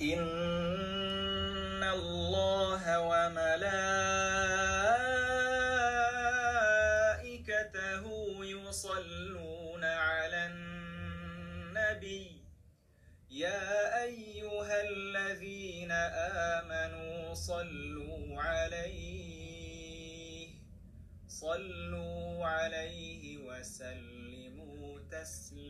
إن الله وملائكته يصلون على النبي يا أيها الذين آمنوا صلوا عليه صلوا عليه وسلموا تسليماً